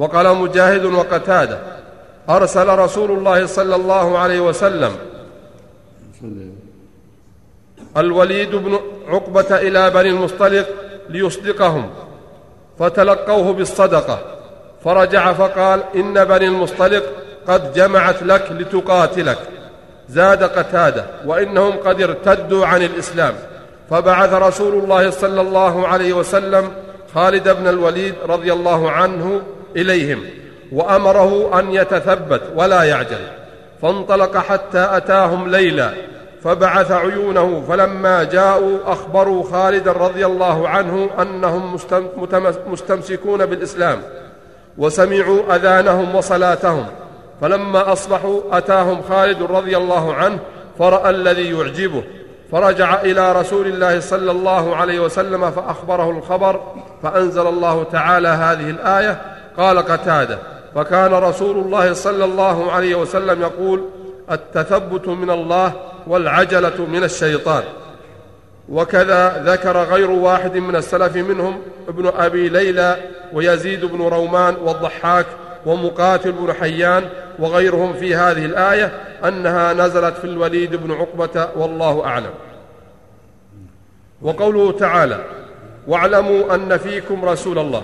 وقال مجاهد وقتادة. أرسل رسول الله صلى الله عليه وسلم الوليد بن عقبة إلى بني المصطلق ليصدقهم. فتلقوه بالصدقة. فرجع فقال إن بني المصطلق قد جمعت لك لتقاتلك. زاد قتادة وإنهم قد ارتدوا عن الإسلام. فبعث رسول الله صلى الله عليه وسلم خالد بن الوليد رضي الله عنه إليهم وأمره أن يتثبت ولا يعجل. فانطلق حتى أتاهم ليلا فبعث عيونه فلما جاءوا أخبروا خالد رضي الله عنه أنهم مستمسكون بالإسلام وسمعوا أذانهم وصلاتهم. فلما أصبحوا أتاهم خالد رضي الله عنه فرأى الذي يعجبه. فرجع إلى رسول الله صلى الله عليه وسلم فأخبره الخبر فأنزل الله تعالى هذه الآية قال قتادة فكان رسول الله صلى الله عليه وسلم يقول التثبت من الله والعجلة من الشيطان. وكذا ذكر غير واحد من السلف منهم ابن أبي ليلى ويزيد بن رومان والضحاك ومقاتل بن حيان وغيرهم في هذه الآية أنها نزلت في الوليد بن عقبة والله أعلم. وقوله تعالى واعلموا أن فيكم رسول الله.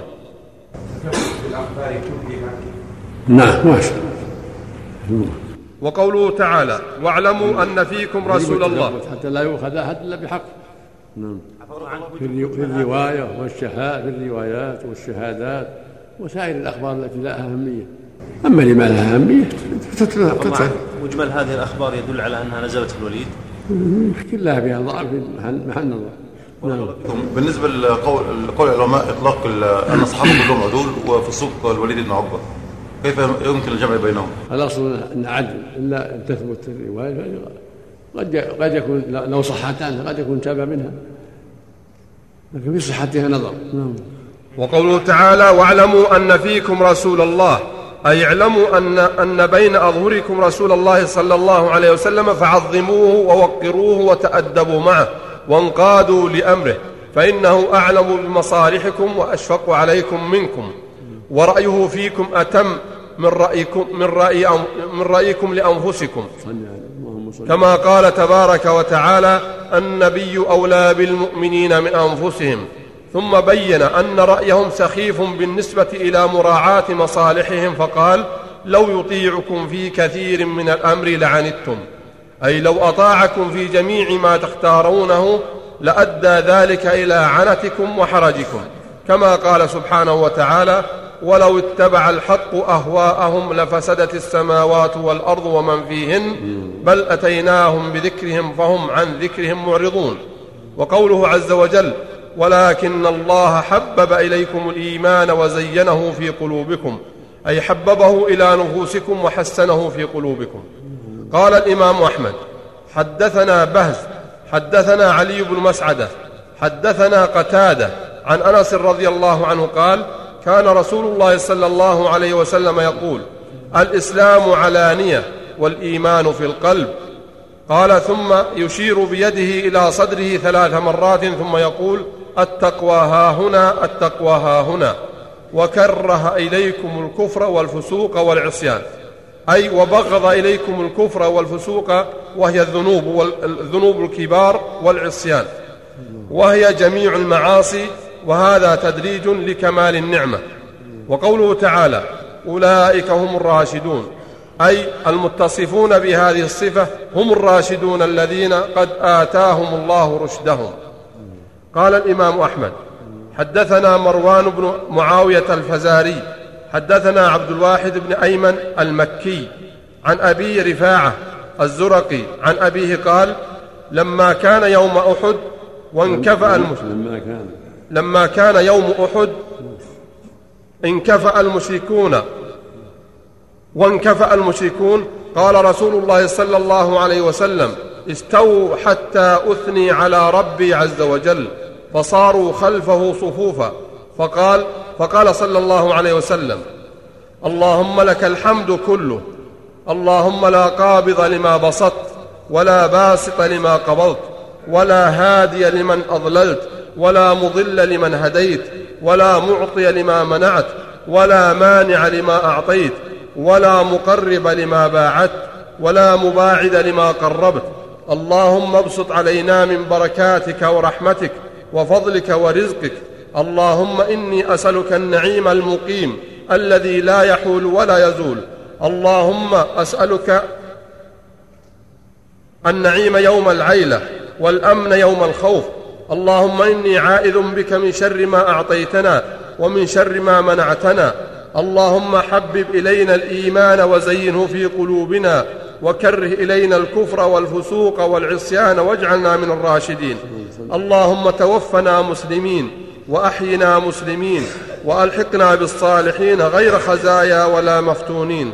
نعم ما شاء وقوله تعالى واعلموا أن فيكم رسول الله. حتى لا يؤخذ أحد إلا بحق. نعم. في الرواية والشهاده في الروايات والشهادات وسائر الأخبار التي لها أهمية. أما لما لها أهمية مجمل هذه الأخبار يدل على أنها نزلت في الوليد؟ كلها فيها ضعف محل نظر نعم. بالنسبة لقول قول العلماء إطلاق أن الصحابة كلهم عدول وفسوق الوليد بن عقبة. كيف يمكن الجمع بينهم؟ الاصل ان عدل الا ان تثبت الرواية قد قد يكون لو صحت عنها قد يكون تابع منها. لكن في صحتها نظر. نعم. وقوله تعالى واعلموا أن فيكم رسول الله. أي اعلموا ان أن بين أظهركم رسول الله صلى الله عليه وسلم فعظموه ووقروه وتأدبوا معه. وانقادوا لأمره فإنه أعلم بمصالحكم وأشفق عليكم منكم. ورأيه فيكم أتم من رأيكم من رأي من رأيكم لأنفسكم. كما قال تبارك وتعالى النبي أولى بالمؤمنين من أنفسهم. ثم بين أن رأيهم سخيف بالنسبة إلى مراعاة مصالحهم فقال لو يطيعكم في كثير من الأمر لعنتم. أي لو أطاعكم في جميع ما تختارونه لأدى ذلك إلى عنتكم وحرجكم. كما قال سبحانه وتعالى ولو اتبع الحق أهواءهم لفسدت السماوات والأرض ومن فيهن بل أتيناهم بذكرهم فهم عن ذكرهم معرضون. وقوله عز وجل ولكن الله حبب إليكم الإيمان وزينه في قلوبكم. أي حببه إلى نفوسكم وحسنه في قلوبكم. قال الإمام أحمد حدثنا بهز حدثنا علي بن مسعدة حدثنا قتادة عن أنس رضي الله عنه قال كان رسول الله صلى الله عليه وسلم يقول الإسلام علانية والإيمان في القلب. قال ثم يشير بيده إلى صدره ثلاث مرات ثم يقول التقوى ها هنا التقوى ها هنا. وكره إليكم الكفر والفسوق والعصيان. أي وبغض إليكم الكفر والفسوق وهي الذنوب والذنوب الكبار والعصيان وهي جميع المعاصي وهذا تدريج لكمال النعمة. وقوله تعالى أولئك هم الراشدون أي المتصفون بهذه الصفة هم الراشدون الذين قد آتاهم الله رشدهم. قال الإمام أحمد حدثنا مروان بن معاوية الفزاري حدثنا عبد الواحد بن أيمن المكي عن أبي رفاعة الزرقي عن أبيه قال لما كان يوم أحد وانكفأ المسلم لما كان يوم أحد انكفأ المشركون. وانكفأ المشركون قال رسول الله صلى الله عليه وسلم استووا حتى أثني على ربي عز وجل فصاروا خلفه صفوفا. فقال فقال صلى الله عليه وسلم اللهم لك الحمد كله اللهم لا قابض لما بسطت ولا باسط لما قبضت ولا هادي لمن أضللت ولا مضل لمن هديت ولا معطي لما منعت ولا مانع لما أعطيت ولا مقرب لما باعدت ولا مباعد لما قربت. اللهم ابسط علينا من بركاتك ورحمتك وفضلك ورزقك. اللهم إني أسألك النعيم المقيم الذي لا يحول ولا يزول. اللهم أسألك النعيم يوم العيلة والأمن يوم الخوف. اللهم إني عائذ بك من شر ما أعطيتنا ومن شر ما منعتنا. اللهم حبب إلينا الإيمان وزينه في قلوبنا وكره إلينا الكفر والفسوق والعصيان واجعلنا من الراشدين. اللهم توفنا مسلمين. وأحينا مسلمين وألحقنا بالصالحين غير خزايا ولا مفتونين.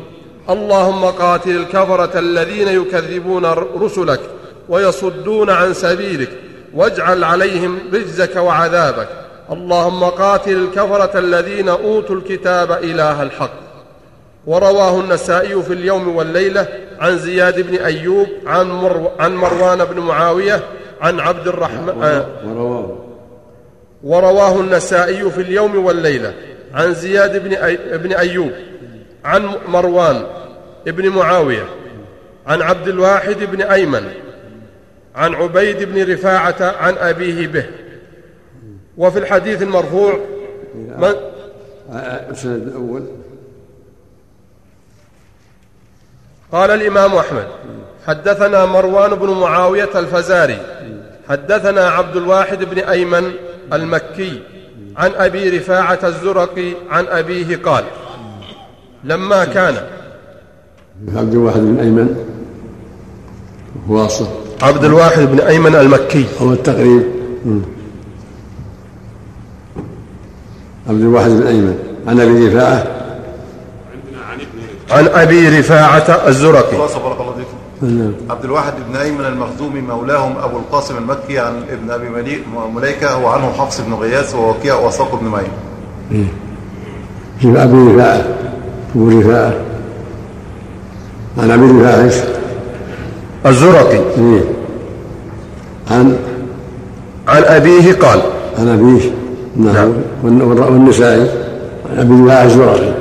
اللهم قاتل الكفرة الذين يكذبون رسلك ويصدون عن سبيلك واجعل عليهم رجزك وعذابك. اللهم قاتل الكفرة الذين أوتوا الكتاب إله الحق. ورواه النسائي في اليوم والليلة عن زياد بن أيوب عن, مرو عن مروان بن معاوية عن عبد الرحمن ورواه. ورواه النسائي في اليوم والليلة عن زياد بن, أي بن أيوب عن مروان بن معاوية عن عبد الواحد بن أيمن عن عبيد بن رفاعة عن أبيه به. وفي الحديث المرفوع من السند الأول. قال الإمام أحمد حدثنا مروان بن معاوية الفزاري حدثنا عبد الواحد بن أيمن المكي عن أبي رفاعة الزرقي عن أبيه قال لما كان عبد الواحد بن أيمن واصل. عبد الواحد بن أيمن المكي. هو التقريب. عبد الواحد بن أيمن. عن أبي رفاعة؟ عن أبي رفاعة الزرقي خلاص بارك الله فيكم عبد الواحد بن ايمن المخزومي مولاهم أبو القاسم المكي عن ابن أبي مليكة وعنه حفص بن غياث ووكيع وساق بن معين. إيه. جيب أبي رفاعة أبو رفاعة. عن أبي رفاعة إيش؟ الزرقي. إيه. عن عن أبيه قال. عن أبيه. نعم. والنسائي. عن أبي رفاعة الزرقي.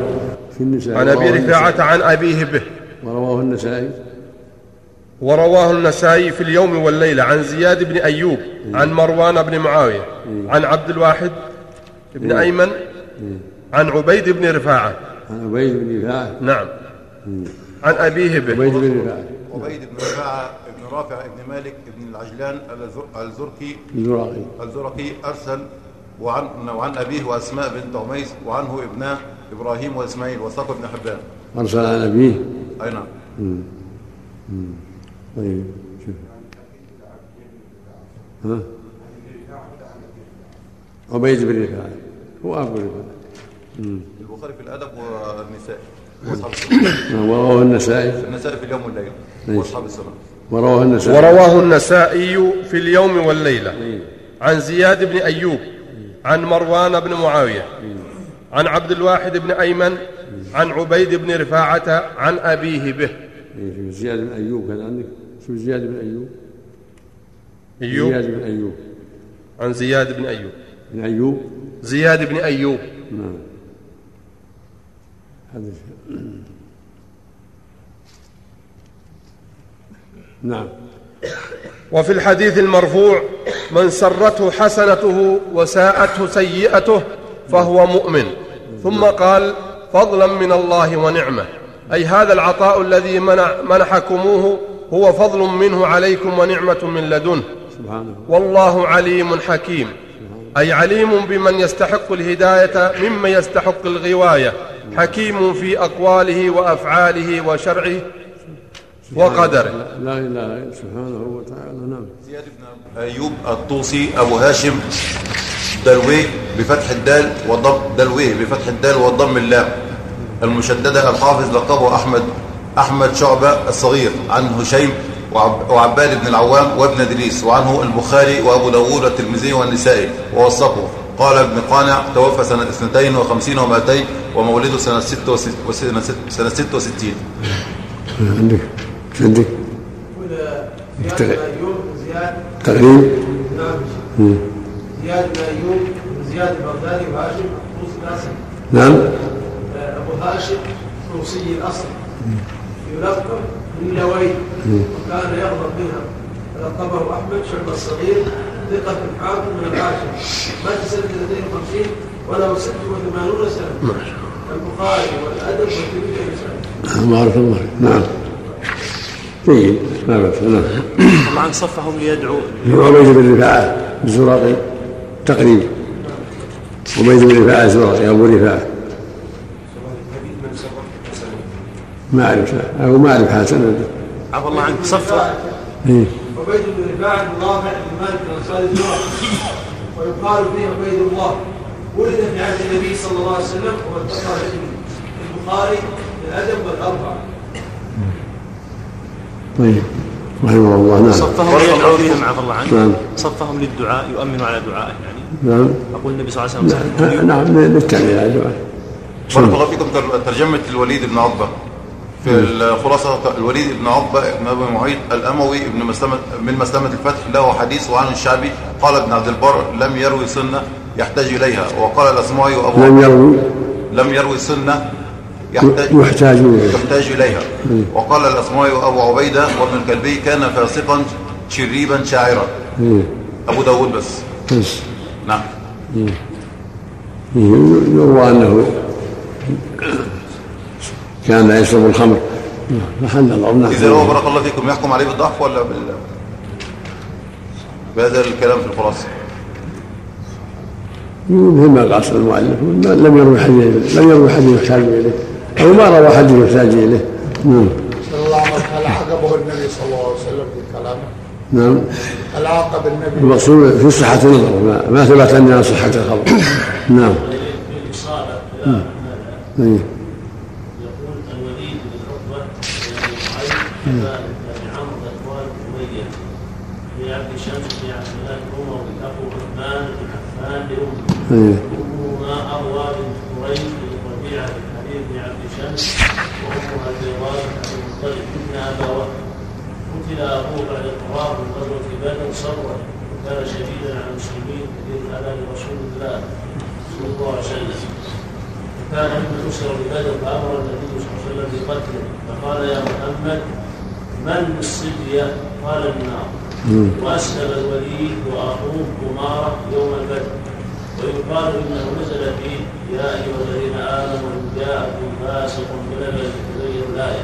في النسائي. عن أبي رفاعة عن أبيه به. ورواه النسائي. ورواه النسائي في اليوم والليلة عن زياد بن أيوب عن مروان بن معاوية عن عبد الواحد بن أيمن عن عبيد بن رفاعة. عن عبيد بن رفاعة. نعم. عن أبيه به. عبيد بن رفاعة. عبيد بن رفاعة بن رافع بن مالك بن العجلان الزرقي. الزرقي. الزرقي أرسل وعن وعن أبيه وأسماء بنت عميس وعنه ابناه إبراهيم وإسماعيل وساق بن حبان. أرسل عن أبيه. أي نعم. طيب شوف. ها؟ عبيد بن رفاعة هو أبو رفاعة البخاري في الأدب والنساء. ورواه النسائي. النسائي في اليوم والليلة. وأصحاب السنة. ورواه النسائي. ورواه النسائي في اليوم والليلة. عن زياد بن أيوب. عن مروان بن معاوية. عن عبد الواحد بن أيمن. عن عبيد بن رفاعة. عن أبيه به. زياد بن أيوب كان عندك؟ شوف زياد بن أيوب؟ أيوب؟ زياد بن أيوب. عن زياد بن أيوب. بن أيوب؟ زياد بن أيوب. نعم هذا نعم. وفي الحديث المرفوع من سرته حسنته وساءته سيئته فهو مؤمن. ثم قال فضلا من الله ونعمة. أي هذا العطاء الذي منع منحكموه هو فضل منه عليكم ونعمة من لدنه. سبحانه. والله عليم حكيم. أي عليم بمن يستحق الهداية ممن يستحق الغواية. حكيم في أقواله وأفعاله وشرعه وقدره. لا إله إلا سبحانه وتعالى نعم. زياد بن أيوب الطوسي أبو هاشم دلوي بفتح الدال وضم دلوي بفتح الدال وضم اللام المشددة الحافظ لقبه أحمد. أحمد شعبة الصغير عن هشيم وعب وعباد بن العوام وابن إدريس وعنه البخاري وأبو داوود والترمذي والنسائي ووثقه. قال ابن قانع توفى سنة 52 و200 ومولده سنة 66 سنة 66 عندك عندك؟ تقريب نعم زياد بن ايوب زياد البغدادي وهاشم طوس ناصر نعم هاشم روسي الأصل. يلقب باللوي وكان يغضب بها. لقبه أحمد شعب الصغير ثقة حاكم من الهاشم مات سنة 52 وله 86 سنة. البخاري والأدب والترمذي بارك الله. نعم. جيد لا بأس نعم. طبعا صفهم ليدعو عبيد بن رفاعة الزراقي تقريب عبيد بن رفاعة الزراقي أبو رفاعة. ما أعرف. أو ما أعرف حسن عفى الله عنك. صفه إيه. عبيد بن رفاعة بن رافع بن مالك الأنصاري الزهري ويقال فيه عبيد الله. ولد في عهد النبي صلى الله عليه وسلم وانتصر في البخاري في الأدب والأربعة طيب. رحمه الله. نعم. صفهم بهم عفى الله. عنك. نعم. صفهم للدعاء يؤمن على دعائه يعني. نعم. أقول النبي صلى الله عليه وسلم نعم. للتعليل على الدعاء بارك الله فيكم. تر- ترجمة الوليد بن عقبة. في الخلاصة الوليد بن عقبة بن أبي معيط الأموي ابن مسلمة من مسلمة الفتح له حديث وعن الشعبي قال ابن عبد البر لم يروي سنة يحتاج إليها. وقال الأسماعي وأبو لم يروي. لم يروي سنة يحتاج يحتاج إليه يحتاج إليها. وقال الأسماعي وأبو عبيدة وابن الكلبي كان فاسقا شريبا شاعرا. أبو داود بس. بس نعم. يروى أنه كان يشرب الخمر. محل الله إذا هو بارك الله فيكم يحكم عليه بالضعف ولا بال بهذا الكلام في الخلاصة؟ مثل ما قاصد المؤلف لم يروي حديث لم يروي حديث يحتاج إليه أو ما روى حديث يحتاج إليه. نعم. صلى الله عليه وسلم هل عاقبه النبي صلى الله عليه وسلم في كلامه؟ نعم. هل عاقب النبي؟ المقصود في صحة النظر ما, ما ثبت عندنا صحة الخبر نعم إيه. يقول الوليد بن عقبه بن معيط كذلك بن عمرو اخوان اميه في عبد شمس بن عبد الله الاموي ابو عثمان بن عفان لامه إيه. امهما اروى بنت قريش بن ربيعه بن حبيب بن عبد شمس وامها البيضاء بن عبد المطلب ابن ابا وهب قتل ابوه بعد الفراغ من غزوه بدر صبرا وكان شديدا على المسلمين كثير الاذى لرسول الله صلى الله عليه وسلم كان ابن اسر ببدر فامر النبي صلى الله عليه وسلم بقتله فقال يا محمد من الصبيه؟ قال النار واسلم الوليد واخوه قماره يوم البدر ويقال انه نزل فيه يا ايها الذين امنوا ان جاءكم فاسق بنبأ فتبينوا الايه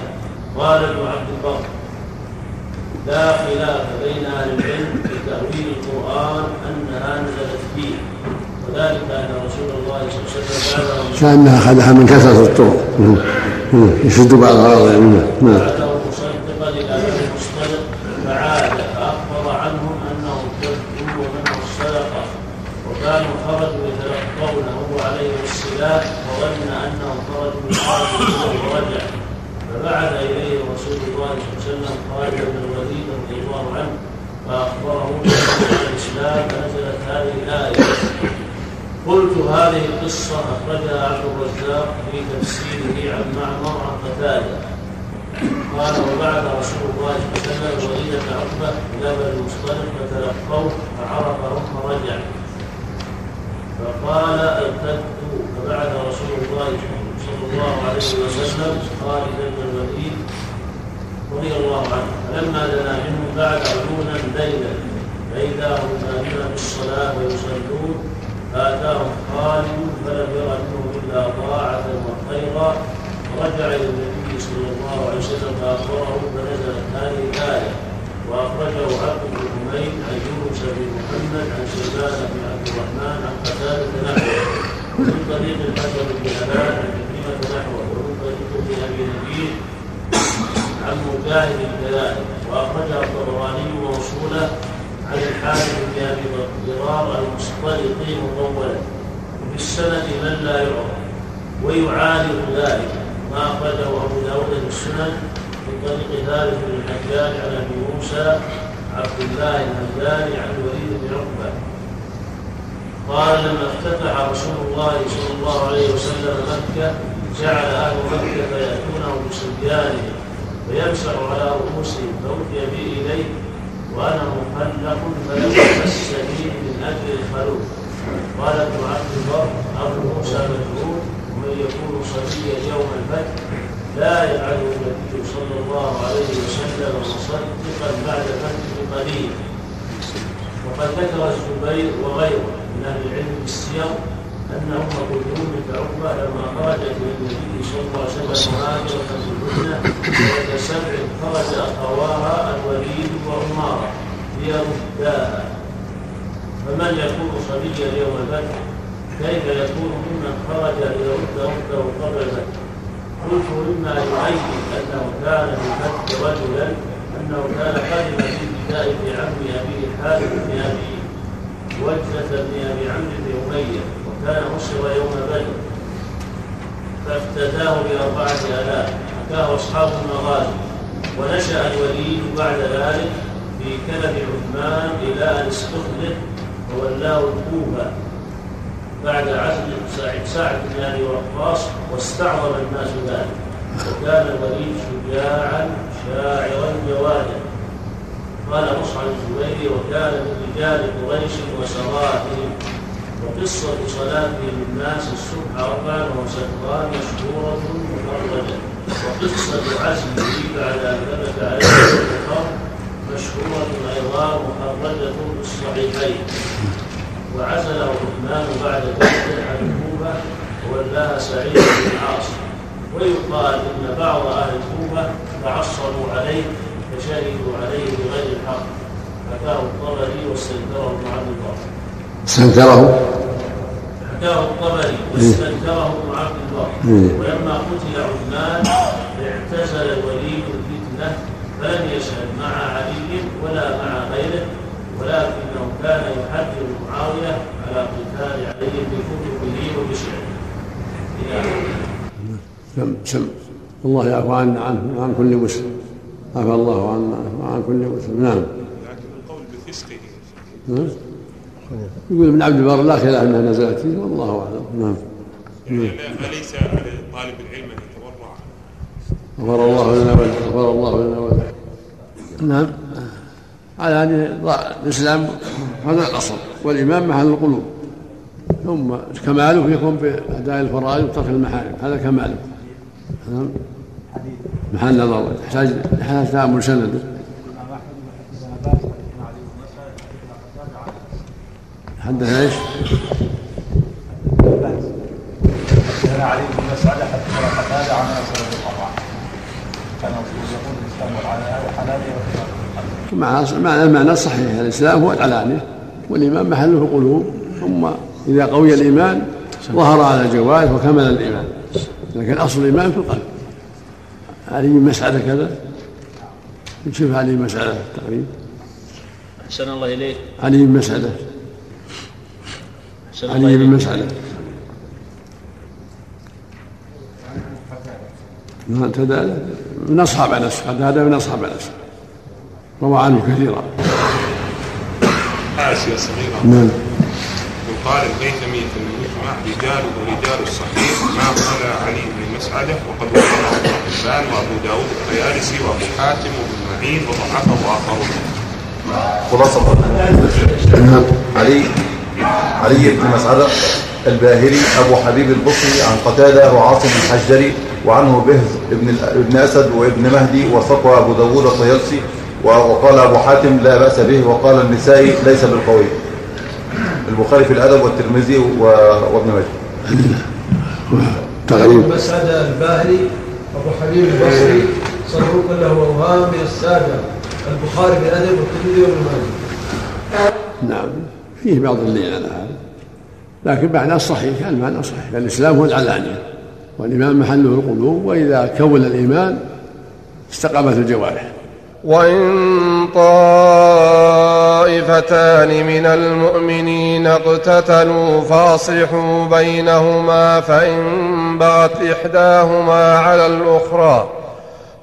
قال ابن عبد البر لا خلاف بين أهل العلم في تاويل القران انها نزلت فيه وذلك ان رسول الله صلى الله عليه وسلم بعده كأنها أخذها من كثرة الطرق مم. مم. يشد بعض الأغراض منها نعم بعده مصدقا إلى بني المصطلق فعاد فاخبر انهم كذبوا ومنعوا الصدقه وكانوا خرجوا يتلقونه عليه السلاح وظن انهم خرجوا يقاتلون ورجع فبعث إليه رسول الله صلى الله عليه وسلم خالد بن الوليد رضي الله عنه فاخبره بان الاسلام فنزلت هذه الايه قلت هذه القصة أخرجها عبد الرزاق في تفسيره عن معمر عن قتادة. قال وبعث رسول الله صلى الله عليه وسلم الوليد بن عقبة إلى بني المصطلق فتلقوه فعرفهم فرجع فقال ارتدوا فبعث رسول الله صلى الله عليه وسلم خالد بن الوليد رضي الله عنه فلما دنا منه بعد عيونا ليلا فإذا هم بالصلاة ويصلون فأتاهم خالد فلم ير منه إلا طاعة وخيرا. فرجع إلى النبي صلى الله عليه وسلم فأخبره فنزلت هذه الآية. وأخرجه عبد بن حميد عن يونس بن محمد عن سلمان بن عبد الرحمن عن قتادة نحوه. ومن طريق الحسن بن أبان عن كلمة نحوه. ومن طريق ابن أبي نبيل عن مجاهد كذلك وأخرجه الطبراني موصولة عن الحارث بن أبي ضرار المصطلق مطولا. وفي السند من لا يعرف ويعارض ذلك. ما أخرجه أبو داود السنن من طريق ثالث بن الحجاج عن أبي موسى عبد الله الهمداني عن الوليد بن عقبة. قال لما افتتح رسول الله صلى الله عليه وسلم مكة جعل أهل مكة ياتونه بصبيانهم فيمسح على رؤوسهم فأوتي بي إليه وأنا مخلق فلم يمسني من أجل الخلوق. قال ابن عبد البر أبو موسى مجهول ومن من يكون صبيا يوم الفتح لا يفعله النبي صلى الله عليه وسلم مصدقا بعد فتح قليل. وقد ذكر الزبير وغيره من أهل العلم بالسير كلثوم بنت عقبه لما خرجت من النبي صلى الله عليه وسلم مهاجره بالهدنه سنه سبع خرج اخواها الوليد وعمارة ليرداها فمن يكون صبيا يوم الفتح؟ كيف يكون ممن خرج ليرد رده قبل الفتح؟ قلت مما يعين أنه كان بالفتح رجلا أنه كان قدم في ابتداء عم ابي حارث بن ابي وجهة بن أبي عمرو بن أمية. وكان نصر يوم بدر فافتداه بأربعة آلاف. حكاه أصحاب المغازي. ونشأ الوليد بعد ذلك في كنف عثمان إلى أن استخلف وولاه الكوفة. بعد عزل سعد سعد بن أبي وقاص واستعظم الناس ذلك. وكان الوليد شجاعا شاعرا جوادا قال مصعب الزبيري وكان من رجال قريش وسراتهم وقصة صلاته للناس الصبح أربعا وستران مشهورة مفردة. وقصة عزله بعد أن ثبت عليه الخمر مشهورة أيضا مخرجة في الصحيحين. وعزله عثمان بعد ذلك عن الكوفة وولاها سعيد بن العاص ويقال إن بعض أهل الكوفة تعصبوا عليه فشهدوا عليه بغير الحق. حكاه الطبري واستنكره ابن استنكره؟ حكاه الطبري واستنكره ابن عبد البر ولما قتل عثمان اعتزل الوليد الفتنة فلم يشهد مع علي ولا مع غيره ولكنه كان يحذر معاوية على قتال علي بكتبه وبشعره. إلى سم سم. الله يعفو عنا عنه وعن كل مسلم. عفى الله عنا وعن كل مسلم. نعم. لكن القول بفسقه. نعم. يقول ابن عبد البر لا خلاف انها نزلت فيه والله أعلم. نعم. يعني أليس على طالب العلم أن يتورع. غفر الله لنا وله غفر الله لنا وله نعم. على هذه ضاع الإسلام هذا الأصل والامام محل القلوب. ثم كماله يكون بأداء الفرائض وترك المحارم هذا كماله. نعم. محل نظر يحتاج يحتاج تامل سنده حدث إيش؟ حدثنا علي بن مسعد حدثنا قتاده عن انس رضي الله عنه كان رسول يقول الاسلام والحلال مع معنى المعنى الصحيح الإسلام هو العلانيه والإيمان محله القلوب. ثم إذا قوي الإيمان ظهر على الجوارح وكمل الإيمان. لكن أصل الإيمان في القلب. علي بن مسعد كذا؟ نشوف علي بن مسعد التقريب. أحسن الله إليك. علي بن مسعد احسن الله علي بن اليك مسعد. تدالى من أصحاب أنس قد هذا من أصحاب أنس. روى عنه كثيرا. آسيا صغيرة نعم. وقال الهيثمي في المجمع رجال ورجال الصحيح ما قال علي بن مسعدة وقد وقعه ابن حبان وأبو داود الطيالسي وأبو حاتم وابن معين وضعفه آخرون. خلاصة. نعم. علي علي بن مسعدة الباهلي أبو حبيب البصري عن قتادة وعاصم الحجري وعنه بهز ابن ابن أسد وابن مهدي وصفوى أبو داوود الطيالسي وقال أبو حاتم لا بأس به وقال النسائي ليس بالقوي. البخاري في الأدب والترمذي وابن ماجه. تقريب مسعد الباهلي أبو حبيب البصري صدوق له أوهام من السادة. البخاري في الأدب والترمذي وابن ماجه. نعم. فيه بعض اللين على هذا. لكن معناه الصحيح المعنى صحيح. الإسلام هو العلانية والإيمان محله القلوب وإذا كون الإيمان استقامت الجوارح. وإن طائفتان من المؤمنين اقتتلوا فأصلحوا بينهما فإن بغت إحداهما على الأخرى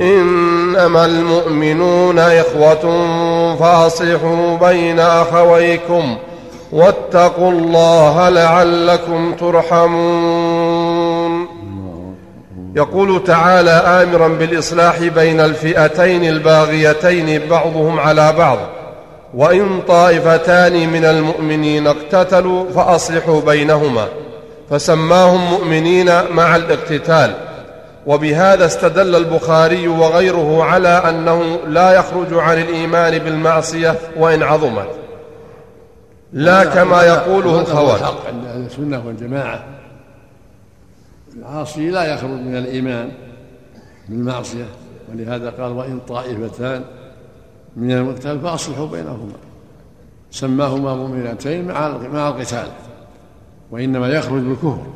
إنما المؤمنون إخوة فأصلحوا بين أخويكم واتقوا الله لعلكم ترحمون. يقول تعالى آمرا بالإصلاح بين الفئتين الباغيتين بعضهم على بعض وإن طائفتان من المؤمنين اقتتلوا فأصلحوا بينهما فسماهم مؤمنين مع الاقتتال. وبهذا استدل البخاري وغيره على أنه لا يخرج عن الإيمان بالمعصية وإن عظمت. لا كما يقوله الخوارج. الحق عند أهل السنة والجماعة. العاصي لا يخرج من الإيمان بالمعصية ولهذا قال وإن طائفتان من المقتل فأصلحوا بينهما. سماهما مؤمنتين مع مع القتال وإنما يخرج بالكفر.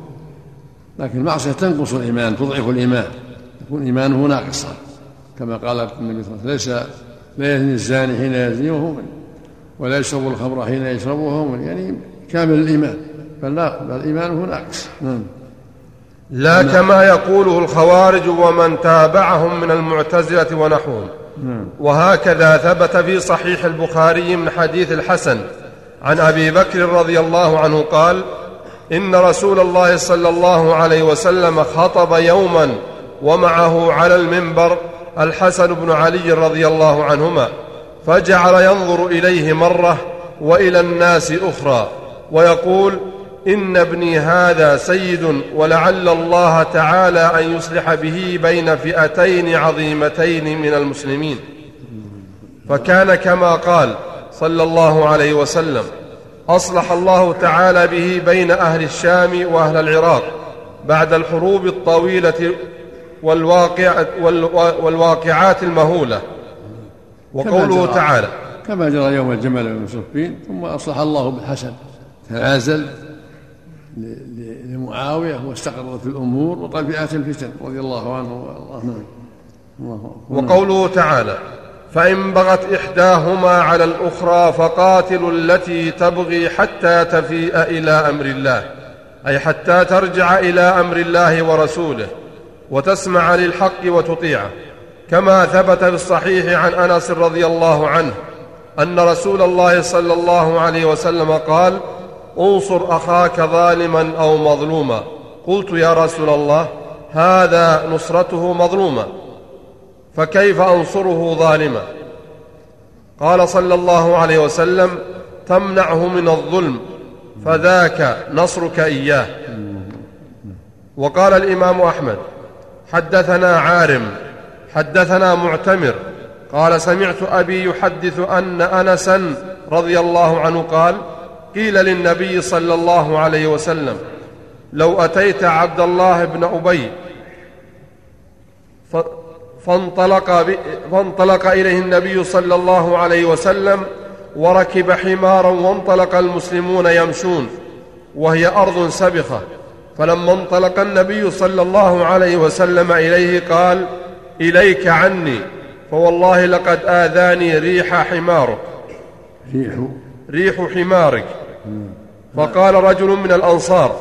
لكن المعصية تنقص الإيمان تضعف الإيمان. يكون إيمانه ناقصا كما قال النبي صلى الله عليه وسلم ليس لا يزني الزاني حين يزني وهو ولا يشرب الخمر حين يشرب وهو يعني كامل الإيمان. بل بل إيمانه ناقص. نعم. لا كما يقوله الخوارج ومن تابعهم من المعتزلة ونحوهم. نعم. وهكذا ثبت في صحيح البخاري من حديث الحسن عن أبي بكر رضي الله عنه قال إن رسول الله صلى الله عليه وسلم خطب يوما ومعه على المنبر الحسن بن علي رضي الله عنهما فجعل ينظر إليه مرة وإلى الناس أخرى ويقول إن ابني هذا سيد ولعل الله تعالى أن يصلح به بين فئتين عظيمتين من المسلمين. فكان كما قال صلى الله عليه وسلم أصلح الله تعالى به بين أهل الشام وأهل العراق بعد الحروب الطويلة والواقع والواقعات المهولة. وقوله جرى- تعالى كما جرى يوم الجمل صفين ثم أصلح الله بالحسن. تنازل لمعاوية واستقرت الأمور وطبيعة الفتن رضي الله عنه أكبر. وقوله تعالى فإن بغت إحداهما على الأخرى فقاتلوا التي تبغي حتى تفيء إلى أمر الله أي حتى ترجع إلى أمر الله ورسوله وتسمع للحق وتطيعه. كما ثبت في الصحيح عن أنس رضي الله عنه أن رسول الله صلى الله عليه وسلم قال أنصر أخاك ظالما أو مظلوما. قلت يا رسول الله هذا نصرته مظلوما فكيف أنصره ظالما؟ قال صلى الله عليه وسلم تمنعه من الظلم فذاك نصرك إياه. وقال الإمام أحمد حدثنا عارم حدثنا معتمر قال سمعت أبي يحدث أن أنسا رضي الله عنه قال قيل للنبي صلى الله عليه وسلم لو أتيت عبد الله بن أبي فانطلق. فانطلق إليه النبي صلى الله عليه وسلم وركب حمارا وانطلق المسلمون يمشون وهي أرض سبخة. فلما انطلق النبي صلى الله عليه وسلم إليه قال إليك عني فوالله لقد آذاني ريح حمارك. ريح. ريح حمارك. فقال رجل من الأنصار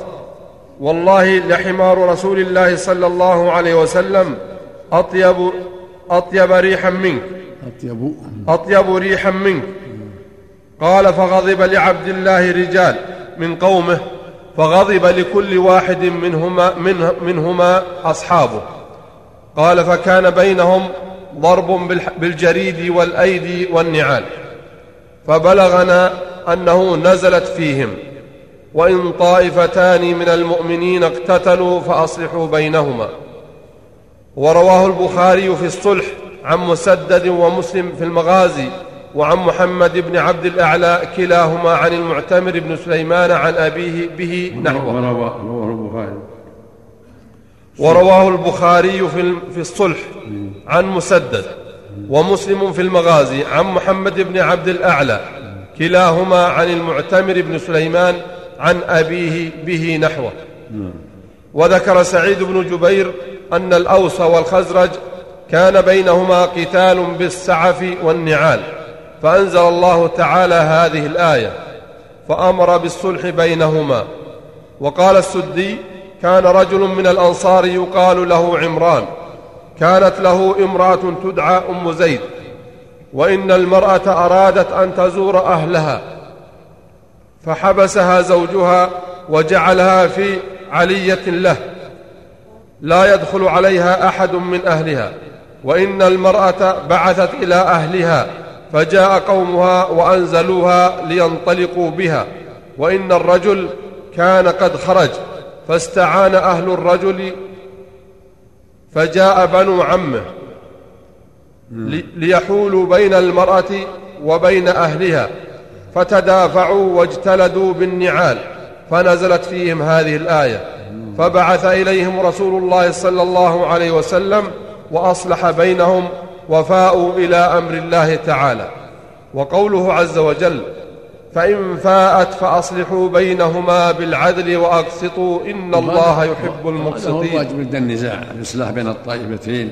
والله لحمار رسول الله صلى الله عليه وسلم أطيب أطيب ريحا منك. أطيب. أطيب ريحا منك. قال فغضب لعبد الله رجال من قومه فغضب لكل واحد منهما, منه منهما أصحابه. قال فكان بينهم ضرب بالجريد والأيدي والنعال. فبلغنا أنه نزلت فيهم. وإن طائفتان من المؤمنين اقتتلوا فأصلحوا بينهما. ورواه البخاري في الصلح عن مسدد ومسلم في المغازي وعن محمد بن عبد الأعلى كلاهما عن المعتمر بن سليمان عن أبيه به نحوه. وروى رواه البخاري. ورواه البخاري في الصلح عن مسدد ومسلم في المغازي عن محمد بن عبد الأعلى كلاهما عن المعتمر بن سليمان عن أبيه به نحوه. وذكر سعيد بن جبير أن الأوس والخزرج كان بينهما قتال بالسعف والنعال فأنزل الله تعالى هذه الآية فأمر بالصلح بينهما. وقال السدي كان رجل من الأنصار يقال له عمران كانت له امرأة تدعى أم زيد وإن المرأة أرادت أن تزور أهلها فحبسها زوجها وجعلها في علية له. لا يدخل عليها أحد من أهلها وإن المرأة بعثت إلى أهلها فجاء قومها وأنزلوها لينطلقوا بها وإن الرجل كان قد خرج فاستعان أهل الرجل فجاء بنو عمه ليحولوا بين المرأة وبين أهلها فتدافعوا واجتلدوا بالنعال فنزلت فيهم هذه الآية. فبعث إليهم رسول الله صلى الله عليه وسلم وأصلح بينهم وفاءوا إلى أمر الله تعالى. وقوله عز وجل فإن فاءت فأصلحوا بينهما بالعدل وأقسطوا إن الله يحب المقسطين هو عند النزاع الإصلاح بين الطائفتين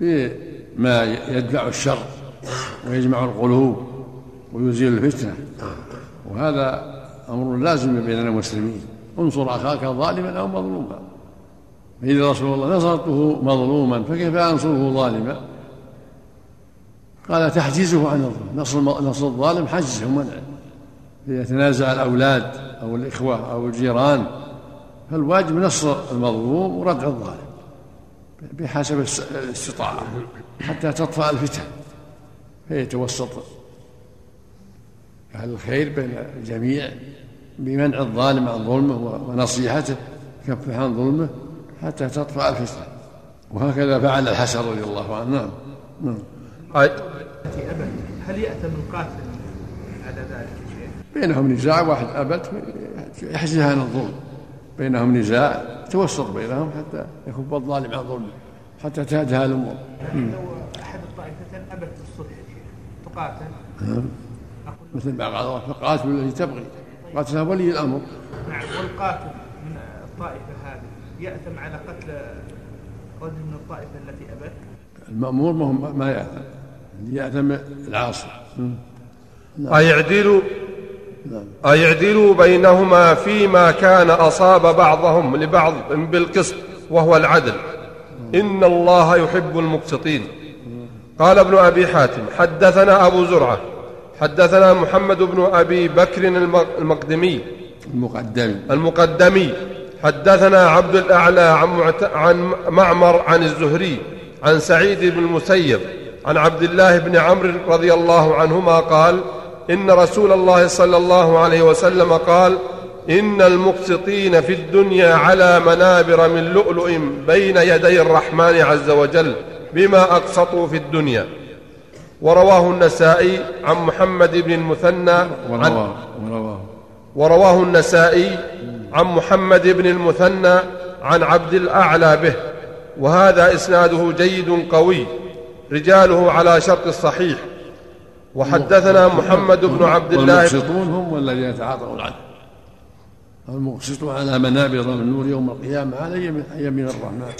بما يدفع الشر ويجمع القلوب ويزيل الفتنة. وهذا أمر لازم بين المسلمين. انصر أخاك ظالما أو مظلوما. فإذا رسول الله نصرته مظلوما فكيف أنصره ظالما؟ قال تحجيزه عن الظلم. نصر نصر الظالم حجزه ومنعه يتنازع الأولاد أو الإخوة أو الجيران. فالواجب نصر المظلوم وردع الظالم بحسب الاستطاعة حتى تطفأ الفتن فيتوسط. أهل الخير بين الجميع بمنع الظالم عن ظلمه ونصيحته كفه عن ظلمه حتى تطفأ الفتنة. وهكذا فعل الحسن رضي الله عنه. نعم. نعم. هل يأتم القاتل على ذلك بينهم نزاع واحد أبت يحجزها عن الظلم. بينهم نزاع توسط بينهم حتى يكف الظالم عن ظلمه حتى تهدها الأمور. لو أحد الطائفتين أبت الصلح تقاتل؟ نعم. مثل ما قال فقاتلوا التي تبغي. قاتلها ولي الأمر. نعم والقاتل من الطائفة هذه يأثم على قتل رجل من الطائفة التي أبت؟ المأمور ما, ما يأثم. يأثم العاصي. نعم. أيعدل أيعدلوا بينهما فيما كان أصاب بعضهم لبعض بالقسط وهو العدل. إن الله يحب المقسطين. قال ابن أبي حاتم حدثنا أبو زرعة حدثنا محمد بن أبي بكر المقدمي. المقدمي المقدمي. حدثنا عبد الأعلى عن, عن معمر عن الزهري عن سعيد بن المسيب عن عبد الله بن عمرو رضي الله عنهما قال إن رسول الله صلى الله عليه وسلم قال إن المقسطين في الدنيا على منابر من لؤلؤ بين يدي الرحمن عز وجل بما أقسطوا في الدنيا. ورواه النسائي عن محمد بن المثنى ورواه, ورواه, ورواه النسائي عن محمد بن المثنى عن عبد الأعلى به. وهذا إسناده جيد قوي رجاله على شرط الصحيح. وحدثنا محمد بن عبد الله والمقسطون هم الذين يتعاطون عنه. المقسطون على منابر من نور يوم القيامة على يمين الرحمن.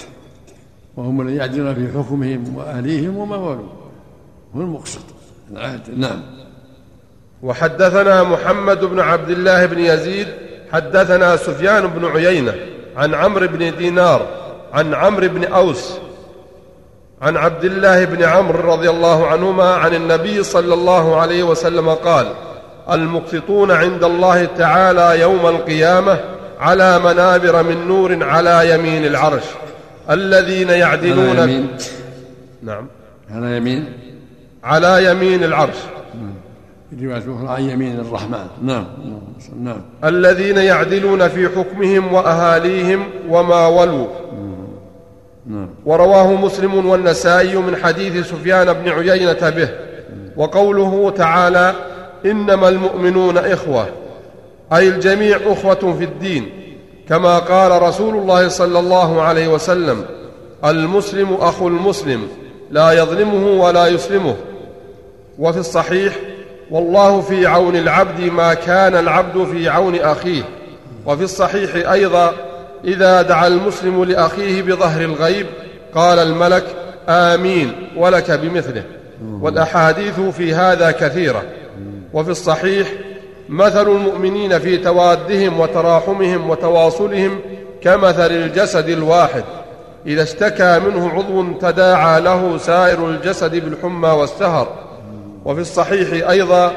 وهم الذين يعدلون في حكمهم وأهليهم وما ولوا هو المقسط نعم. وحدثنا محمد بن عبد الله بن يزيد حدثنا سفيان بن عيينة عن عمرو بن دينار عن عمرو بن أوس عن عبد الله بن عمرو رضي الله عنهما عن النبي صلى الله عليه وسلم قال المقسطون عند الله تعالى يوم القيامة على منابر من نور على يمين العرش الذين يعدلون على يمين. نعم. على يمين. على يمين العرش. رواية أخرى عن يمين الرحمن. نعم نعم. الذين يعدلون في حكمهم وأهاليهم وما ولوا. نعم. ورواه مسلم والنسائي من حديث سفيان بن عيينة به. وقوله تعالى إنما المؤمنون إخوة. أي الجميع أخوة في الدين. كما قال رسول الله صلى الله عليه وسلم المسلم أخو المسلم. لا يظلمه ولا يسلمه. وفي الصحيح والله في عون العبد ما كان العبد في عون أخيه. وفي الصحيح أيضا إذا دعا المسلم لأخيه بظهر الغيب قال الملك آمين ولك بمثله. والأحاديث في هذا كثيرة. وفي الصحيح مثل المؤمنين في توادهم وتراحمهم وتواصلهم كمثل الجسد الواحد. إذا اشتكى منه عضو تداعى له سائر الجسد بالحمى والسهر. وفي الصحيح أيضا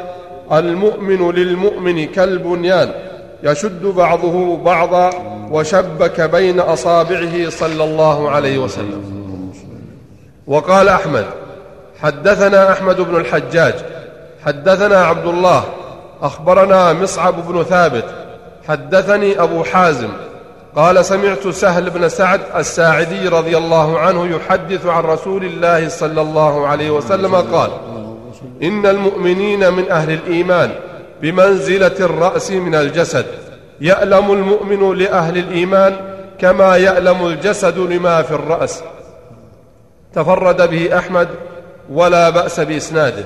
المؤمن للمؤمن كالبنيان يشد بعضه بعضا وشبك بين أصابعه صلى الله عليه وسلم. وقال أحمد حدثنا أحمد بن الحجاج حدثنا عبد الله أخبرنا مصعب بن ثابت حدثني أبو حازم قال سمعت سهل بن سعد الساعدي رضي الله عنه يحدث عن رسول الله صلى الله عليه وسلم قال إن المؤمنين من أهل الإيمان بمنزلة الرأس من الجسد يألم المؤمن لأهل الإيمان كما يألم الجسد لما في الرأس. تفرد به أحمد ولا بأس بإسناده.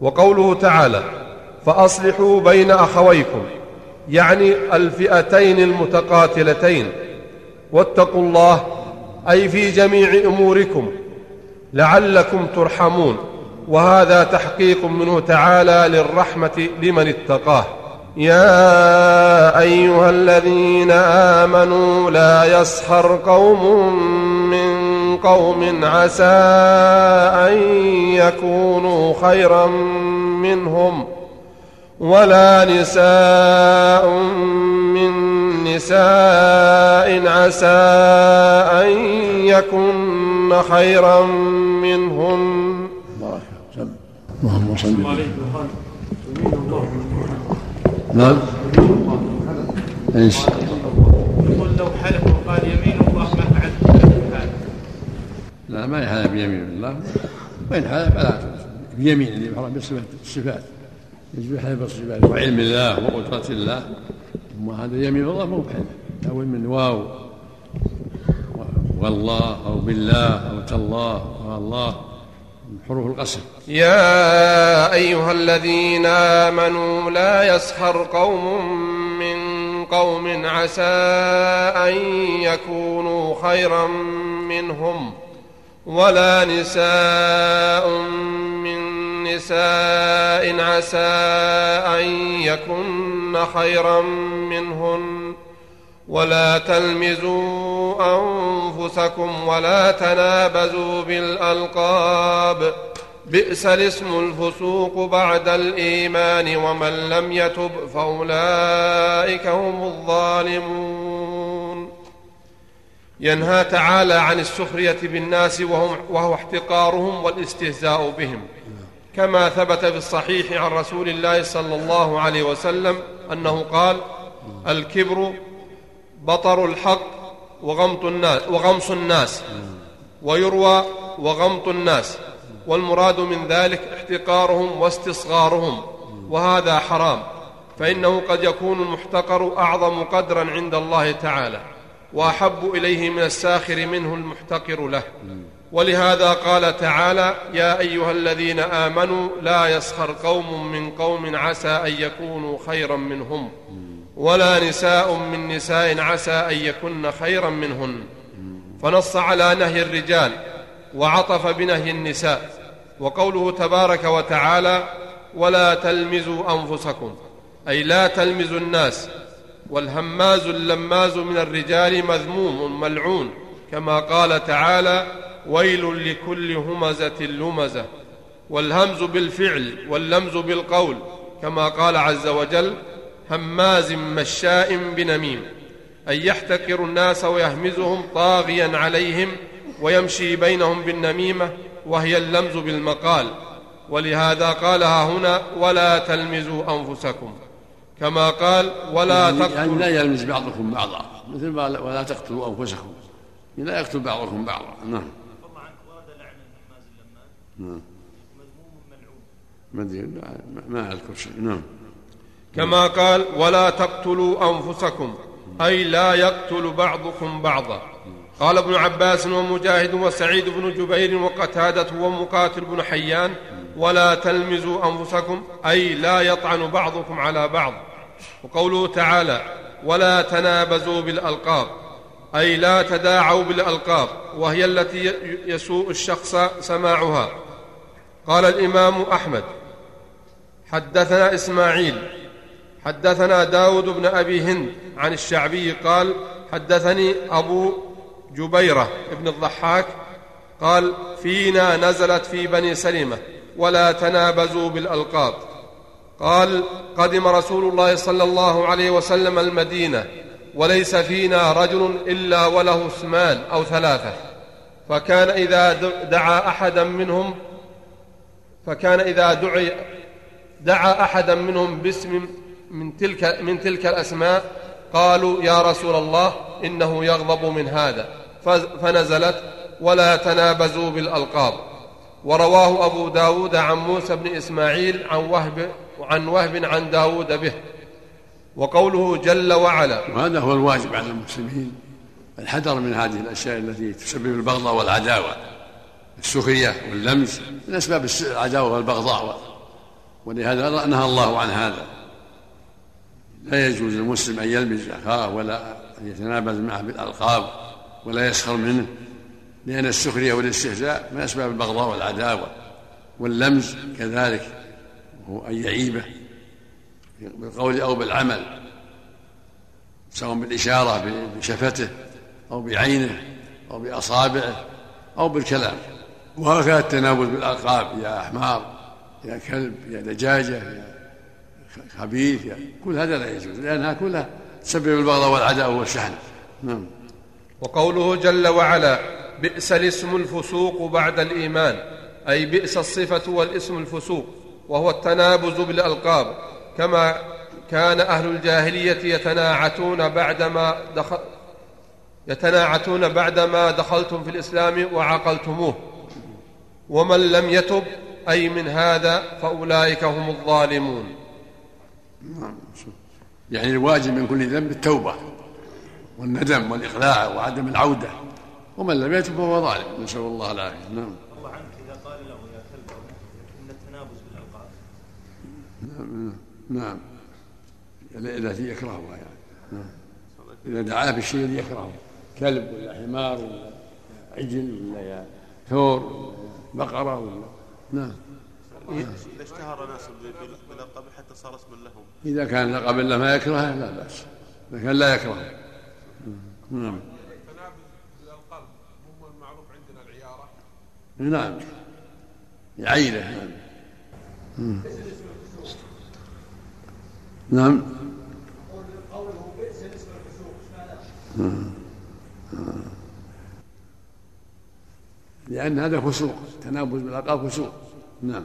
وقوله تعالى فأصلحوا بين أخويكم يعني الفئتين المتقاتلتين. واتقوا الله أي في جميع أموركم لعلكم ترحمون. وهذا تحقيق منه تعالى للرحمة لمن اتقاه. يا أيها الذين آمنوا لا يسخر قوم من قوم عسى أن يكونوا خيرا منهم ولا نساء من نساء عسى أن يكن خيرا منهن. اللهم صل نعم. إيش؟ يقول لو حلف وقال يمين الله ما فعلت لا ما يحلف بيمين الله. وإن حلف فلا بيمين اللي يحرم بالصفات الصفات يجب يحلف بالصفات وعلم الله وقدرة الله. أما هذا يمين الله مو بحلف أول من واو؟ والله أو بالله أو تالله والله حروف القسم. يا أيها الذين آمنوا لا يسخر قوم من قوم عسى أن يكونوا خيرا منهم ولا نساء من نساء عسى أن يكن خيرا منهن ولا تلمزوا أنفسكم ولا تنابزوا بالألقاب. بئس الاسم الفسوق بعد الإيمان ومن لم يتب فأولئك هم الظالمون. ينهى تعالى عن السخرية بالناس وهم وهو احتقارهم والاستهزاء بهم. كما ثبت في الصحيح عن رسول الله صلى الله عليه وسلم أنه قال الكبر بطر الحق وغمط الناس وغمص الناس. ويروى وغمط الناس. والمراد من ذلك احتقارهم واستصغارهم. وهذا حرام. فإنه قد يكون المحتقر أعظم قدرا عند الله تعالى. وأحب إليه من الساخر منه المحتقر له. ولهذا قال تعالى يا أيها الذين آمنوا لا يسخر قوم من قوم عسى أن يكونوا خيرا منهم. ولا نساء من نساء عسى أن يكن خيرا منهن. فنص على نهي الرجال وعطف بنهي النساء. وقوله تبارك وتعالى ولا تلمزوا أنفسكم. أي لا تلمزوا الناس. والهماز اللماز من الرجال مذموم ملعون. كما قال تعالى ويل لكل همزة لمزة. والهمز بالفعل واللمز بالقول. كما قال عز وجل هماز مشاء بنميم أي يحتكر الناس ويهمزهم طاغيا عليهم ويمشي بينهم بالنميمة وهي اللمز بالمقال. ولهذا قالها هنا ولا تلمزوا أنفسكم. كما قال ولا يعني, تقتلوا يعني لا يلمز بعضكم بعضا. مثل ما ولا تقتلوا أنفسكم. يعني لا يقتل بعضكم بعضا. نعم. نعم. ما أذكر شيء. نعم. كما قال ولا تقتلوا أنفسكم. أي لا يقتل بعضكم بعضا. قال ابن عباس ومجاهد وسعيد بن جبير وقتادة ومقاتل بن حيان ولا تلمزوا أنفسكم. أي لا يطعن بعضكم على بعض. وقوله تعالى ولا تنابزوا بالألقاب. أي لا تداعوا بالألقاب وهي التي يسوء الشخص سماعها. قال الإمام أحمد حدثنا إسماعيل حدثنا داود بن أبي هند عن الشعبي قال حدثني أبو جبيرة ابن الضحاك قال فينا نزلت في بني سلمة ولا تنابزوا بالألقاب. قال قدم رسول الله صلى الله عليه وسلم المدينة وليس فينا رجل إلا وله اسمان أو ثلاثة. فكان إذا دعا أحدا منهم فكان إذا دعي دعا أحدا منهم باسم من تلك من تلك الأسماء قالوا يا رسول الله إنه يغضب من هذا. فنزلت ولا تنابزوا بالألقاب. ورواه أبو داود عن موسى بن إسماعيل عن وهب عن وهب عن داود به. وقوله جل وعلا وهذا هو الواجب على المسلمين الحذر من هذه الأشياء التي تسبب البغضاء والعداوة. السخرية واللمس من أسباب العداوة والبغضاء. ولهذا نهى الله عن هذا. لا يجوز للمسلم أن يلمز أخاه ولا أن يتنابز معه بالألقاب ولا يسخر منه لأن السخرية والاستهزاء من أسباب البغضاء والعداوة واللمز كذلك وهو أن يعيبه بالقول أو بالعمل سواء بالإشارة بشفتة أو بعينه أو بأصابعه أو بالكلام. وهكذا التناول بالألقاب يا حمار يا كلب يا دجاجة يا خبيث يا كل هذا لا يجوز لأنها كلها تسبب البغضاء والعداوة والشحن. نعم. وقوله جل وعلا بئس الاسم الفسوق بعد الإيمان أي بئس الصفة والاسم الفسوق وهو التنابز بالألقاب كما كان أهل الجاهلية يتناعتون بعدما دخل يتناعتون بعدما دخلتم في الإسلام وعقلتموه ومن لم يتب أي من هذا فأولئك هم الظالمون. يعني الواجب من كل ذنب التوبة والندم والإقلاع وعدم العودة. ومن لم يتب فهو ظالم. نسأل الله العافية. نعم. الله عنك إذا قال له يا كلب إن التنابز بالألقاب نعم نعم. التي يكرهها يعني. نعم. إذا دعاه بالشيء الذي يكرهه. كلب ولا حمار ولا عجل ولا ثور ولا بقرة ولا نعم. إذا اشتهر ناس باللقب حتى صار اسما لهم. إذا كان لقب له ما يكرهه لا بأس. إذا كان لا يكرهه نعم. التنابز بالألقاب هو المعروف عندنا العيارة. نعم. يعيره نعم. نعم. قوله بئس الاسم الفسوق لأن هذا فسوق. تنابز بالألقاب فسوق. نعم.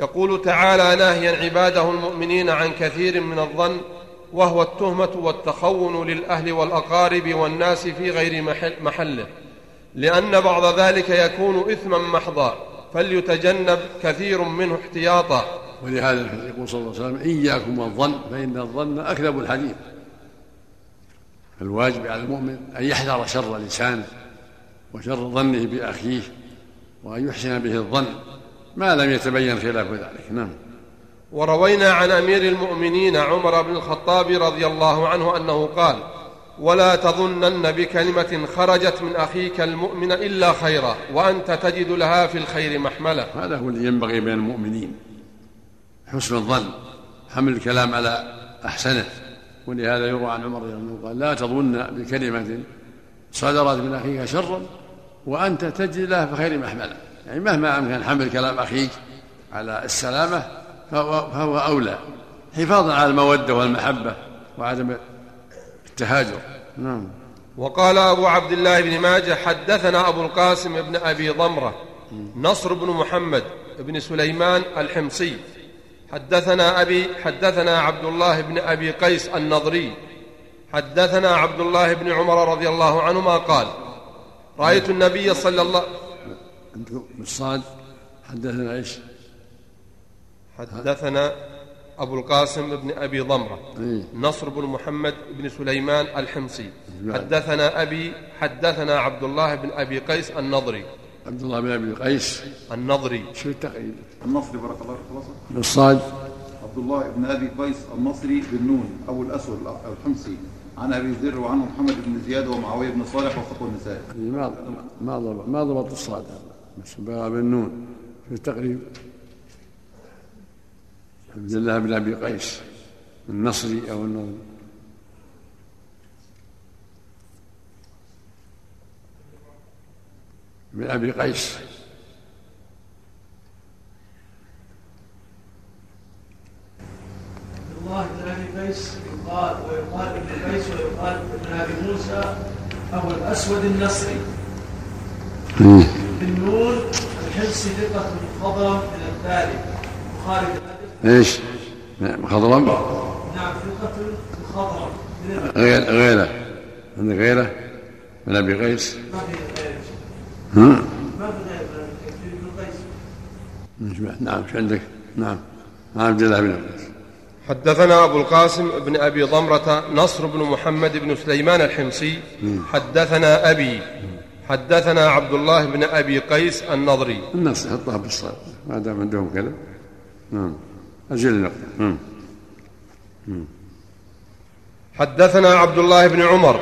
يقول تعالى ناهيا عباده المؤمنين عن كثير من الظن وهو التهمة والتخون للأهل والأقارب والناس في غير محله لأن بعض ذلك يكون إثما محضا فليتجنب كثير منه احتياطا. ولهذا يقول صلى الله عليه وسلم إياكم والظن فإن الظن أكذب الحديث. الواجب على المؤمن أن يحذر شر لسانه وشر ظنه بأخيه وأن يحسن به الظن. ما لم يتبين خلاف ذلك. نعم. وروينا عن أمير المؤمنين عمر بن الخطاب رضي الله عنه أنه قال ولا تظنن بكلمة خرجت من أخيك المؤمن إلا خيرا وأنت تجد لها في الخير محملة. هذا هو الذي ينبغي بين المؤمنين. حسن الظن حمل الكلام على أحسنه. ولهذا يروى عن عمر رضي الله عنه قال لا تظن بكلمة صدرت من أخيك شرا وأنت تجد لها في خير محملة. يعني مهما أمكن حمل كلام أخيك على السلامة فهو, فهو أولى. حفاظا على المودة والمحبة وعدم التهاجر. نعم. وقال أبو عبد الله بن ماجه حدثنا أبو القاسم بن أبي ضمرة نصر بن محمد بن سليمان الحمصي. حدثنا أبي حدثنا عبد الله بن أبي قيس النضري. حدثنا عبد الله بن عمر رضي الله عنهما قال رأيت النبي صلى الله عندكم بالصاد حدثنا إيش؟ حدثنا أبو القاسم بن أبي ضمرة إيه. نصر بن محمد بن سليمان الحمصي. نعم. حدثنا أبي حدثنا عبد الله بن أبي قيس النضري. عبد الله بن أبي قيس. النضري. شو التقييد؟ النصري بارك الله فيك خلاص. بالصاد عبد الله بن أبي قيس النصري بالنون أبو الأسود الحمصي. عن أبي ذر وعنه محمد بن زياد ومعاوية بن صالح وفقه النسائي. ما ما ضبط ما ضبط الصاد. بس بقى بالنون في التقريب عبد الله بن أبي قيس النصري أو النضري بن أبي قيس. الله بن أبي قيس يقال ويقال ابن قيس ويقال ابن أبي موسى ابو الأسود النصري. بالنون الحمصي ثقة خضرا من الثالث خارج إيش؟ مخضرم نعم ثقة الثالث غير غيره. عندك غيره؟ من أبي قيس ما في غير ها؟ ما في غير في ابن قيس نعم نعم شو عندك؟ نعم. عن عبد الله بن عباس حدثنا أبو القاسم بن أبي ضمرة نصر بن محمد بن سليمان الحمصي. حدثنا أبي. حدثنا عبد الله بن أبي قيس النضري. النص يحطها بالصاد. ما دام عندهم كذا نعم. أجل النقطه نعم. حدثنا عبد الله بن عمر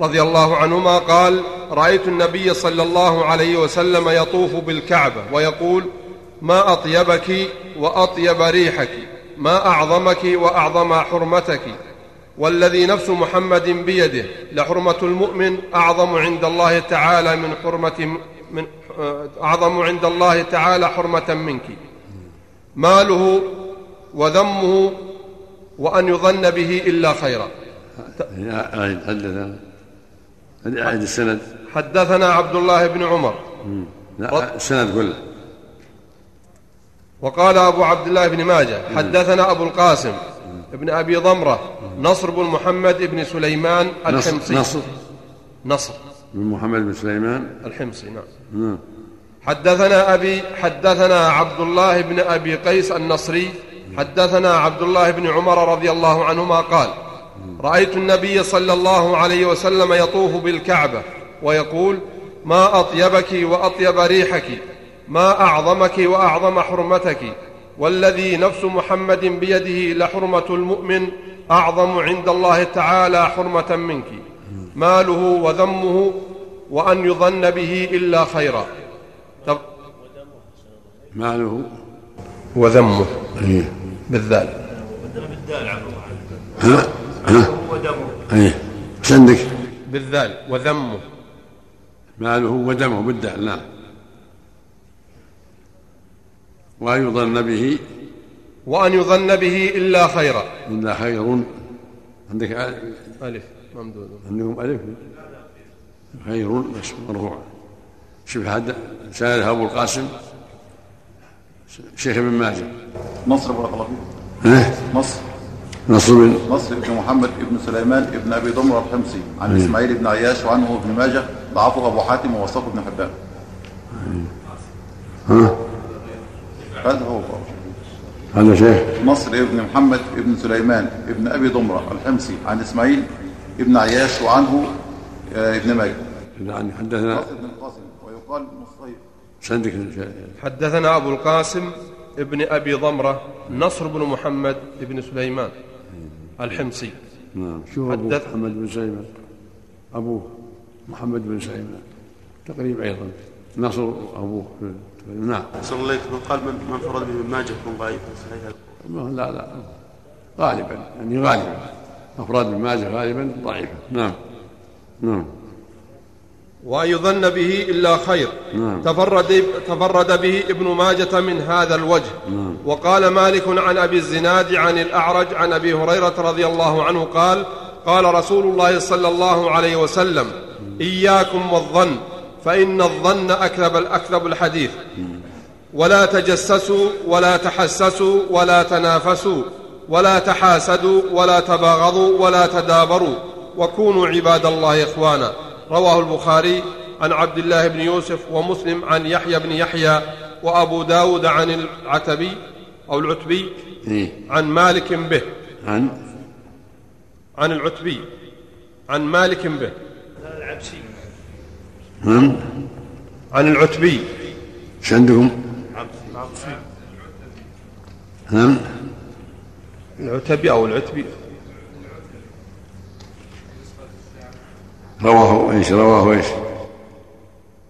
رضي الله عنهما قال رأيت النبي صلى الله عليه وسلم يطوف بالكعبة ويقول ما أطيبك وأطيب ريحك ما أعظمك وأعظم حرمتك والذي نفس محمد بيده لحرمة المؤمن أعظم عند الله تعالى من حرمة من أعظم عند الله تعالى حرمة منك. ماله وذمه وأن يظن به إلا خيرا. حدثنا أعيد السند حدثنا عبد الله بن عمر. لا السند كله. وقال أبو عبد الله بن ماجه حدثنا أبو القاسم ابن أبي ضمرة نصر بن محمد بن سليمان الحمصي. نصر. نصر. بن محمد بن سليمان؟ الحمصي نعم. نعم. حدثنا أبي حدثنا عبد الله بن أبي قيس النصري حدثنا عبد الله بن عمر رضي الله عنهما قال رأيت النبي صلى الله عليه وسلم يطوف بالكعبة ويقول ما أطيبك وأطيب ريحك ما أعظمك وأعظم حرمتك والذي نفس محمد بيده لحرمة المؤمن أعظم عند الله تعالى حرمة منك. ماله وذمه وأن يظن به إلا خيرا. طب ماله وذمه. بالذال. عفوا. ها؟ ها؟ ودمه إيش عندك؟ بالذال. وذمه. ماله ودمه بالدال نعم. وأن يظن به وأن يظن به إلا خيرا. إلا خير عندك ألف ممدود. عندكم ألف. خير بس مرفوع شوف حد سأله أبو القاسم شيخ ابن ماجه. نصر بارك الله فيك. إيه؟ نصر. نصر بن نصر بن محمد بن سليمان بن أبي ضمر الحمصي عن إسماعيل بن عياش وعنه ابن ماجه ضعفه أبو حاتم ووصفه ابن حبان. ها؟ هذا هو. هذا شيخ. نصر بن محمد بن سليمان بن أبي ضمرة الحمصي عن إسماعيل بن عياش وعنه آه، ابن ماجه. يعني حدثنا نصر بن القاسم ويقال مصيب عندك حدثنا أبو القاسم ابن أبي ضمرة نصر بن محمد بن سليمان الحمصي. نعم. شو حدث- محمد بن سليمان؟ أبوه محمد بن سليمان. تقريب أيضا. نصر أبوه. نعم. صلى الله عليه وسلم. قال من من فرد به ابن ماجه يكون ضعيفا صحيح ما- لا لا. غالبا يعني غالبا. أفراد ابن ماجه غالبا ضعيفة. نعم. نعم. وأن يظن به إلا خير. نعم. تفرد, تفرد به ابن ماجة من هذا الوجه. نعم. وقال مالك عن أبي الزناد عن الأعرج عن أبي هريرة رضي الله عنه قال قال رسول الله صلى الله عليه وسلم إياكم والظن. فإن الظن أكذب الأكذب الحديث. ولا تجسسوا ولا تحسسوا ولا تنافسوا ولا تحاسدوا ولا تباغضوا ولا تدابروا. وكونوا عباد الله إخوانا. رواه البخاري عن عبد الله بن يوسف ومسلم عن يحيى بن يحيى وأبو داود عن العتبي أو العتبي إيه. عن مالك به. عن؟ عن العتبي. عن مالك به. العبسي. نعم. عن العتبي. إيش عندكم؟ نعم. العتبي أو العتبي. رواه إيش؟ رواه إيش؟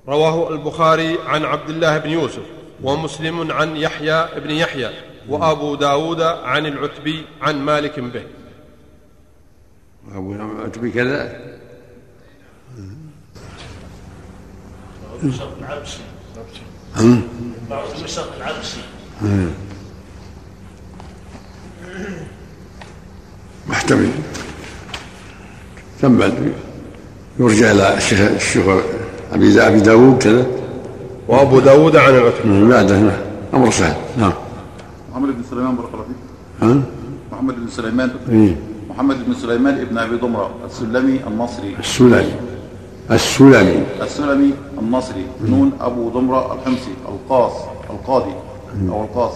رواه البخاري عن عبد الله بن يوسف ومسلم عن يحيى بن يحيى وأبو داود عن العتبي عن مالك به. أبو عتبي كذا؟ مشرق العبسي. محتمل. ثم يرجع إلى الشيخ الشيخ أبي أبي داوود كذا. وأبو داود عن العتبي من بعده. نعم. أمر سهل. نعم. محمد بن سليمان بارك الله فيك. ها؟ محمد بن سليمان. إيه. محمد بن سليمان ابن أبي ضمره السلمي النصري السلمي. السلمي. السلمي النصري نون أبو ضمرة الحمصي القاص القاضي أو القاص.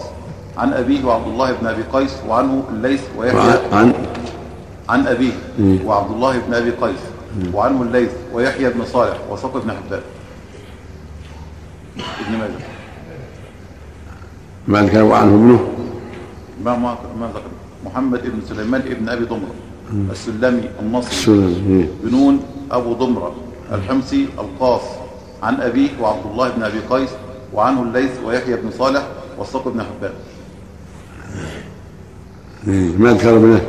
عن أبيه وعبد الله بن أبي قيس وعنه الليث ويحيى. عن عن أبيه مم. وعبد الله بن أبي قيس وعنه الليث ويحيى بن صالح وساق بن حبان. ابن ماجه. بعد كان وعنه ابنه؟ ما ما ما ذكر. محمد بن سليمان ابن أبي ضمرة. السلمي النصري. السلمي. بنون أبو ضمرة. الحمصي القاص عن ابيه وعبد الله بن أبي قيس وعنه الليث ويحيى بن صالح والساق بن حبان إيه. ما ذكر ابنه